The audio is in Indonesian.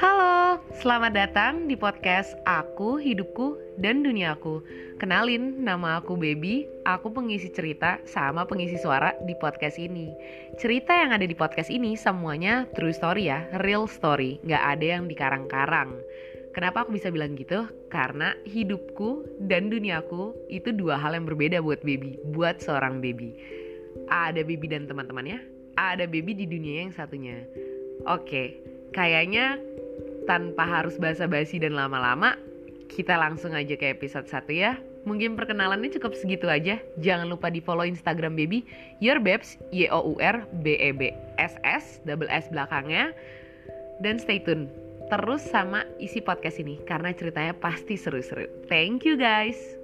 Halo, selamat datang di podcast Aku, Hidupku, dan Duniaku Kenalin, nama aku Baby, aku pengisi cerita sama pengisi suara di podcast ini Cerita yang ada di podcast ini semuanya true story ya, real story, gak ada yang dikarang-karang Kenapa aku bisa bilang gitu? Karena hidupku dan duniaku itu dua hal yang berbeda buat baby, buat seorang baby. Ada baby dan teman-temannya, ada baby di dunia yang satunya. Oke, kayaknya tanpa harus basa-basi dan lama-lama, kita langsung aja ke episode 1 ya. Mungkin perkenalannya cukup segitu aja. Jangan lupa di follow Instagram baby Your Babes Y O U R B E B S S double S belakangnya. Dan stay tune terus sama isi podcast ini karena ceritanya pasti seru-seru. Thank you guys.